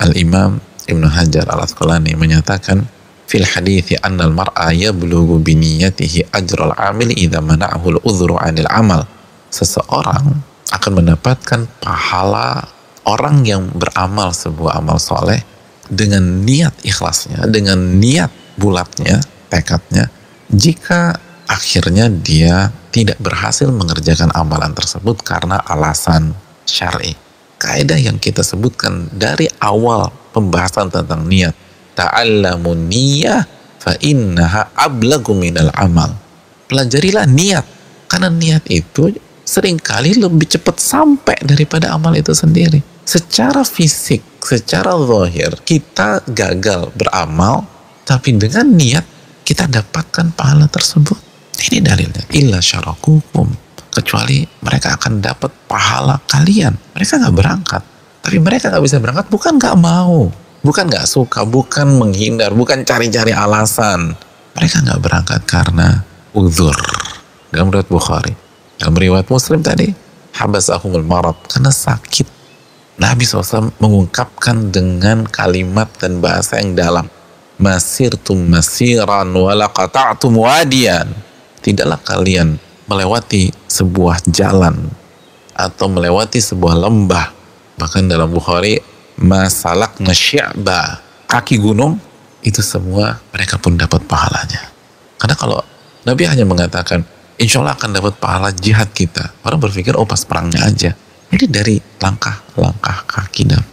Al-Imam Ibnu Hajar Al-Asqalani menyatakan fil hadithi anna al-mar'a yablughu bi niyyatihi ajral amil idza mana'ahu al-udhru 'anil amal. Seseorang akan mendapatkan pahala orang yang beramal sebuah amal soleh dengan niat ikhlasnya, dengan niat bulatnya, tekadnya, jika akhirnya dia tidak berhasil mengerjakan amalan tersebut karena alasan syar'i. Kaidah yang kita sebutkan dari awal pembahasan tentang niat ta'allamu niyah fa innaha ablagu minal amal. Pelajarilah niat karena niat itu sering kali lebih cepat sampai daripada amal itu sendiri. Secara fisik, secara zahir kita gagal beramal tapi dengan niat kita dapatkan pahala tersebut. Ini dalilnya. Illa syarakukum. Kecuali mereka akan dapat pahala kalian. Mereka nggak berangkat. Tapi mereka nggak bisa berangkat bukan nggak mau bukan nggak suka, bukan menghindar, bukan cari-cari alasan. Mereka nggak berangkat karena uzur. Dalam riwayat Bukhari, dalam riwayat Muslim tadi, habasahumul marad karena sakit. Nabi SAW mengungkapkan dengan kalimat dan bahasa yang dalam. Masirtum masiran wala qata'tum wadiyan. Tidaklah kalian melewati sebuah jalan atau melewati sebuah lembah. Bahkan dalam Bukhari masalak nasyaba kaki gunung itu semua mereka pun dapat pahalanya karena kalau Nabi hanya mengatakan insya Allah akan dapat pahala jihad kita orang berpikir oh pas perangnya aja jadi dari langkah-langkah kaki dapat